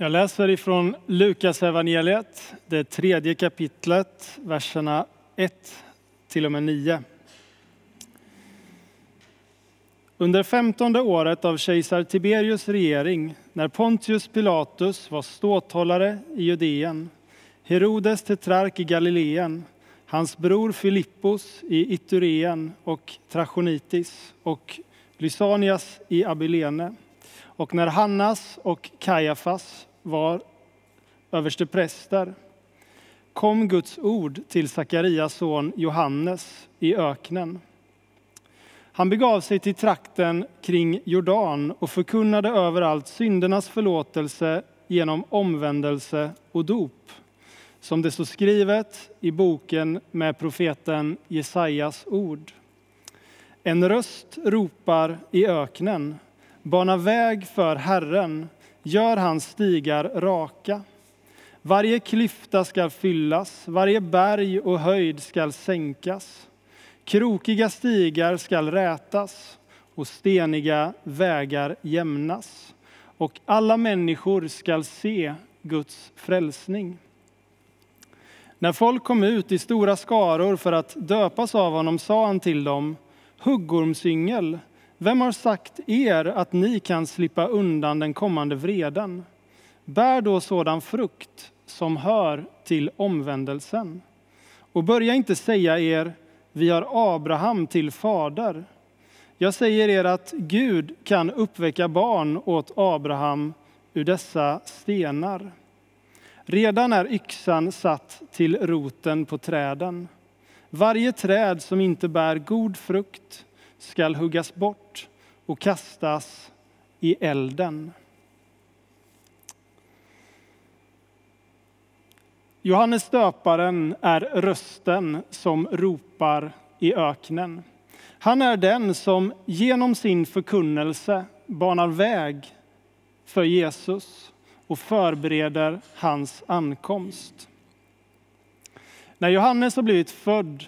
Jag läser ifrån Lukas evangeliet, det tredje kapitlet, verserna 1 till och med 9. Under femtonde året av kejsar Tiberius regering, när Pontius Pilatus var ståthållare i Judeen, Herodes tetrark i Galileen, hans bror Filippos i Itureen och Trachonitis och Lysanias i Abilene, och när Hannas och Kajafas var överstepräster kom Guds ord till Sakarias son Johannes i öknen. Han begav sig till trakten kring Jordan och förkunnade överallt syndernas förlåtelse genom omvändelse och dop, som det står skrivet i boken med profeten Jesajas ord. En röst ropar i öknen, bana väg för Herren, gör hans stigar raka. Varje klyfta skall fyllas, varje berg och höjd skall sänkas. Krokiga stigar skall rätas och steniga vägar jämnas. Och alla människor skall se Guds frälsning. När folk kom ut i stora skaror för att döpas av honom sa han till dem, huggormsyngel, vem har sagt er att ni kan slippa undan den kommande vreden? Bär då sådan frukt som hör till omvändelsen. Och börja inte säga er, vi har Abraham till fader. Jag säger er att Gud kan uppväcka barn åt Abraham ur dessa stenar. Redan är yxan satt till roten på träden. Varje träd som inte bär god frukt skall huggas bort och kastas i elden. Johannes döparen är rösten som ropar i öknen. Han är den som genom sin förkunnelse banar väg för Jesus och förbereder hans ankomst. När Johannes har blivit född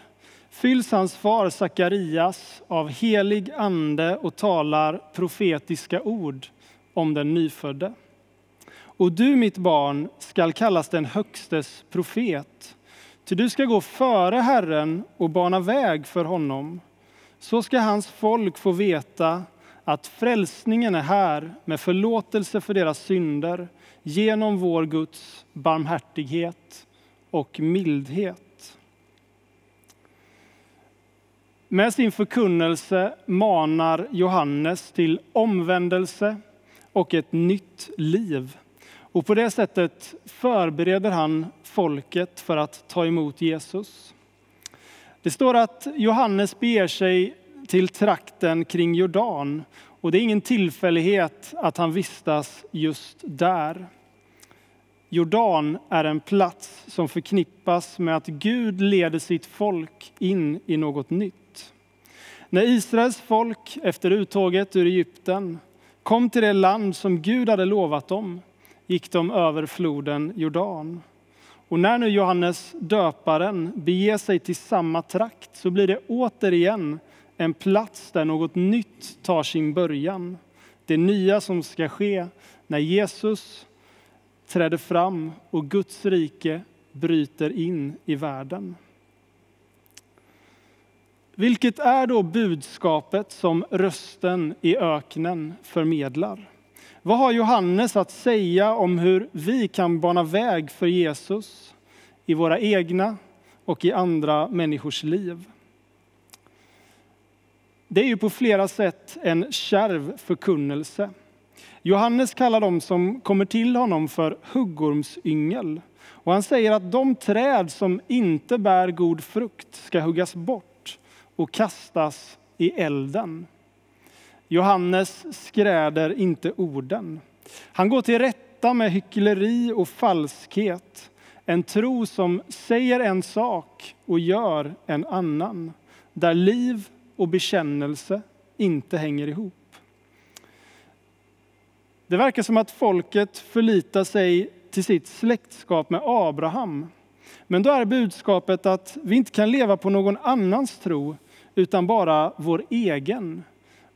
fylls hans far Sakarias av helig ande och talar profetiska ord om den nyfödde. Och du, mitt barn, skall kallas den Högstes profet. Ty du ska gå före Herren och bana väg för honom. Så ska hans folk få veta att frälsningen är här med förlåtelse för deras synder genom vår Guds barmhärtighet och mildhet. Med sin förkunnelse manar Johannes till omvändelse och ett nytt liv. Och på det sättet förbereder han folket för att ta emot Jesus. Det står att Johannes beger sig till trakten kring Jordan och det är ingen tillfällighet att han vistas just där. Jordan är en plats som förknippas med att Gud leder sitt folk in i något nytt. När Israels folk efter uttåget ur Egypten kom till det land som Gud hade lovat dem gick de över floden Jordan. Och när nu Johannes döparen beger sig till samma trakt så blir det återigen en plats där något nytt tar sin början. Det nya som ska ske när Jesus träder fram och Guds rike bryter in i världen. Vilket är då budskapet som rösten i öknen förmedlar? Vad har Johannes att säga om hur vi kan bana väg för Jesus i våra egna och i andra människors liv? Det är ju på flera sätt en kärv förkunnelse. Johannes kallar dem som kommer till honom för huggormsyngel. Och han säger att de träd som inte bär god frukt ska huggas bort och kastas i elden. Johannes skräder inte orden. Han går till rätta med hyckleri och falskhet. En tro som säger en sak och gör en annan. Där liv och bekännelse inte hänger ihop. Det verkar som att folket förlitar sig till sitt släktskap med Abraham. Men då är budskapet att vi inte kan leva på någon annans tro utan bara vår egen.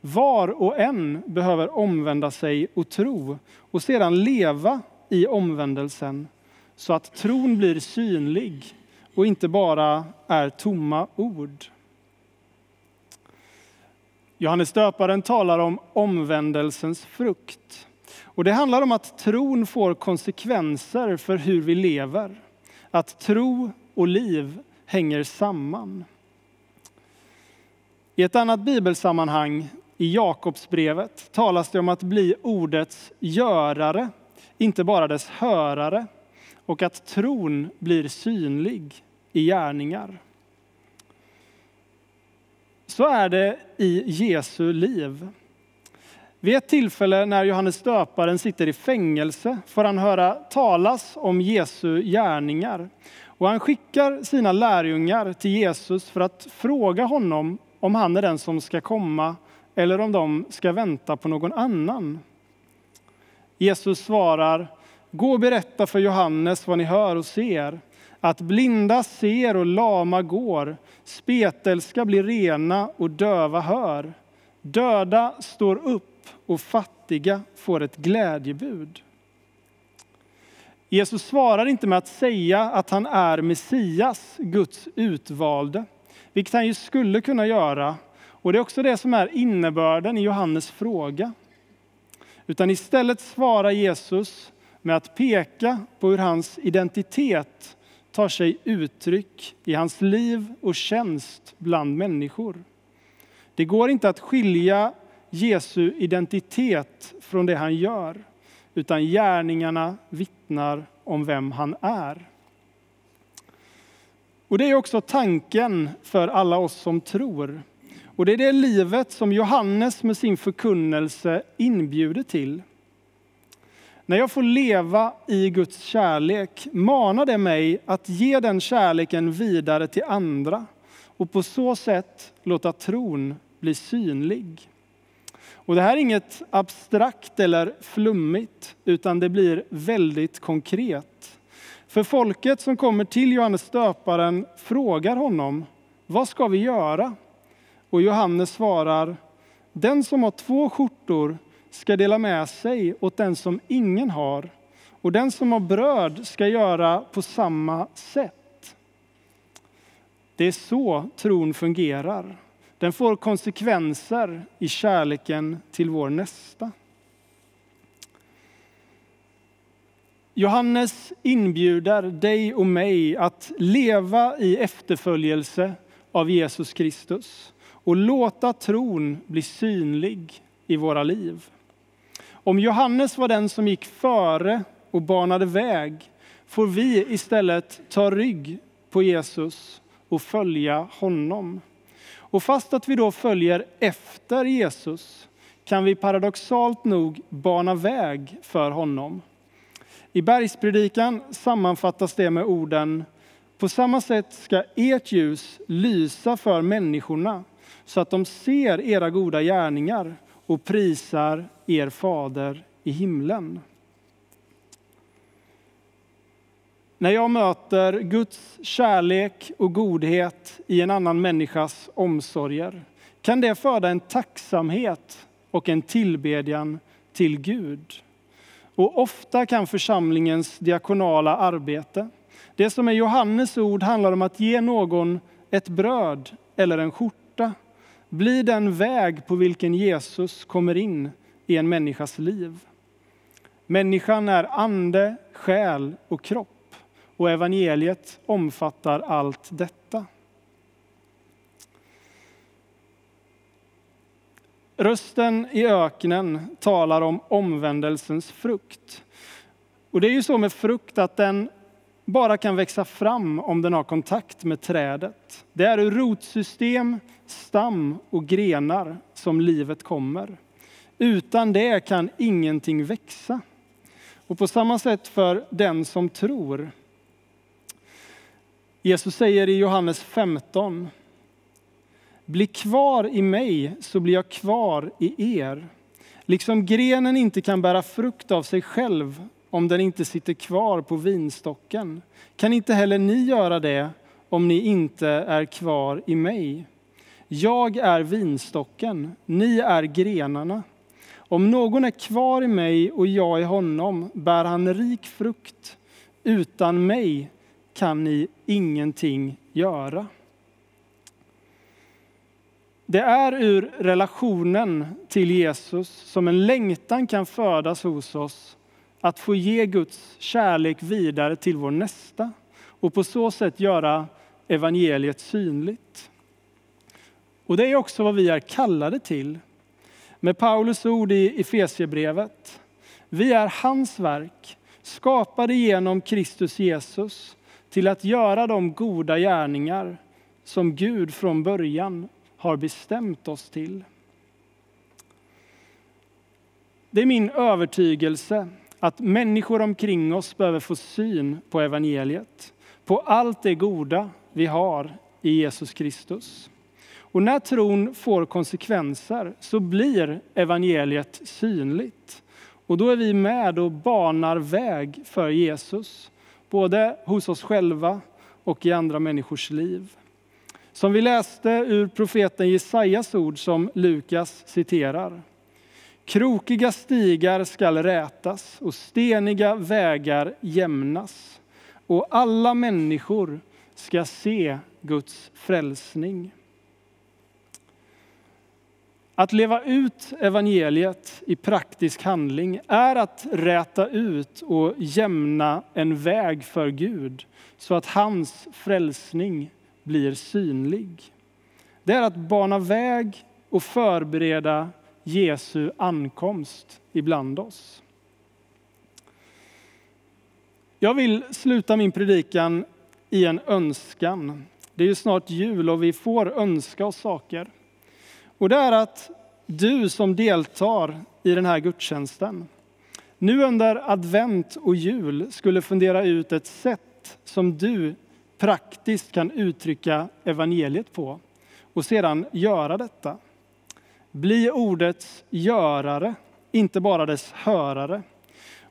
Var och en behöver omvända sig och tro och sedan leva i omvändelsen så att tron blir synlig och inte bara är tomma ord. Johannes döparen talar om omvändelsens frukt. Och det handlar om att tron får konsekvenser för hur vi lever. Att tro och liv hänger samman. I ett annat bibelsammanhang, i Jakobsbrevet, talas det om att bli ordets görare, inte bara dess hörare, och att tron blir synlig i gärningar. Så är det i Jesu liv. Vid ett tillfälle när Johannes döparen sitter i fängelse får han höra talas om Jesu gärningar. Och han skickar sina lärjungar till Jesus för att fråga honom om han är den som ska komma eller om de ska vänta på någon annan. Jesus svarar, gå och berätta för Johannes vad ni hör och ser. Att blinda ser och lama går, spetälska blir rena och döva hör. Döda står upp och fattiga får ett glädjebud. Jesus svarar inte med att säga att han är Messias, Guds utvalde, vilket han ju skulle kunna göra. Och det är också det som är innebörden i Johannes fråga. Utan istället svarar Jesus med att peka på hur hans identitet tar sig uttryck i hans liv och tjänst bland människor. Det går inte att skilja Jesu identitet från det han gör, utan gärningarna vittnar om vem han är. Och Det är också tanken för alla oss som tror. Och Det är det livet som Johannes med sin förkunnelse inbjuder till. När jag får leva i Guds kärlek manar det mig att ge den kärleken vidare till andra och på så sätt låta tron bli synlig. Och det här är inget abstrakt eller flummigt, utan det blir väldigt konkret. För folket som kommer till Johannes döparen frågar honom, vad ska vi göra? Och Johannes svarar, den som har två skjortor ska dela med sig åt den som ingen har, och den som har bröd ska göra på samma sätt. Det är så tron fungerar. Den får konsekvenser i kärleken till vår nästa. Johannes inbjuder dig och mig att leva i efterföljelse av Jesus Kristus och låta tron bli synlig i våra liv. Om Johannes var den som gick före och banade väg får vi istället ta rygg på Jesus och följa honom. Och fast att vi då följer efter Jesus kan vi paradoxalt nog bana väg för honom. I bergspredikan sammanfattas det med orden På samma sätt ska ert ljus lysa för människorna så att de ser era goda gärningar och prisar er fader i himlen. När jag möter Guds kärlek och godhet i en annan människas omsorger kan det föda en tacksamhet och en tillbedjan till Gud. Och ofta kan församlingens diakonala arbete, det som är Johannes ord handlar om att ge någon ett bröd eller en skjorta, bli den väg på vilken Jesus kommer in i en människas liv. Människan är ande, själ och kropp. Och evangeliet omfattar allt detta. Rösten i öknen talar om omvändelsens frukt. Och det är ju så med frukt att den bara kan växa fram om den har kontakt med trädet. Det är ur rotsystem, stam och grenar som livet kommer. Utan det kan ingenting växa. Och på samma sätt för den som tror. Jesus säger i Johannes 15. Bli kvar i mig så blir jag kvar i er. Liksom grenen inte kan bära frukt av sig själv om den inte sitter kvar på vinstocken kan inte heller ni göra det om ni inte är kvar i mig. Jag är vinstocken, ni är grenarna. Om någon är kvar i mig och jag i honom bär han rik frukt. Utan mig kan ni ingenting göra. Det är ur relationen till Jesus som en längtan kan födas hos oss att få ge Guds kärlek vidare till vår nästa och på så sätt göra evangeliet synligt. Och det är också vad vi är kallade till. Med Paulus ord i Efesiebrevet. Vi är hans verk, skapade genom Kristus Jesus till att göra de goda gärningar som Gud från början har bestämt oss till. Det är min övertygelse att människor omkring oss behöver få syn på evangeliet, på allt det goda vi har i Jesus Kristus. Och när tron får konsekvenser så blir evangeliet synligt. Och då är vi med och banar väg för Jesus, både hos oss själva och i andra människors liv. Som vi läste ur profeten Jesajas ord som Lukas citerar. Krokiga stigar skall rätas och steniga vägar jämnas. Och alla människor ska se Guds frälsning. Att leva ut evangeliet i praktisk handling är att räta ut och jämna en väg för Gud så att hans frälsning blir synlig. Det är att bana väg och förbereda Jesu ankomst ibland oss. Jag vill sluta min predikan i en önskan. Det är ju snart jul och vi får önska oss saker. Och det är att du som deltar i den här gudstjänsten, nu under advent och jul skulle fundera ut ett sätt som du praktiskt kan uttrycka evangeliet på och sedan göra detta. Bli ordets görare, inte bara dess hörare.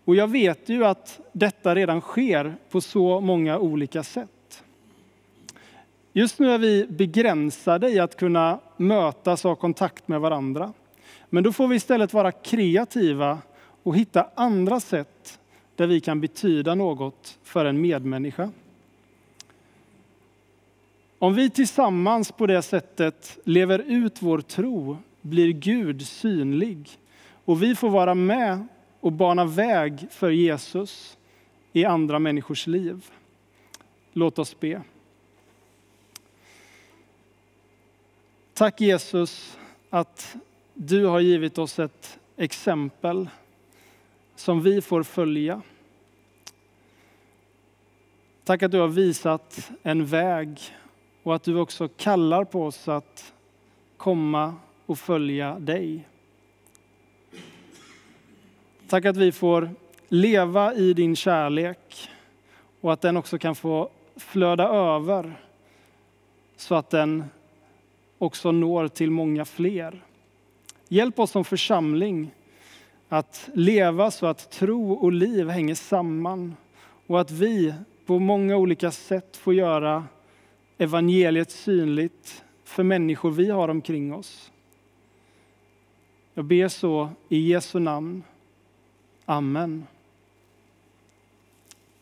Och jag vet ju att detta redan sker på så många olika sätt. Just nu är vi begränsade i att kunna mötas och ha kontakt med varandra. Men då får vi istället vara kreativa och hitta andra sätt där vi kan betyda något för en medmänniska. Om vi tillsammans på det sättet lever ut vår tro blir Gud synlig och vi får vara med och bana väg för Jesus i andra människors liv. Låt oss be. Tack Jesus att du har givit oss ett exempel som vi får följa. Tack att du har visat en väg och att du också kallar på oss att komma och följa dig. Tack att vi får leva i din kärlek och att den också kan få flöda över så att den också når till många fler. Hjälp oss som församling att leva så att tro och liv hänger samman och att vi på många olika sätt får göra evangeliet synligt för människor vi har omkring oss. Jag ber så i Jesu namn. Amen.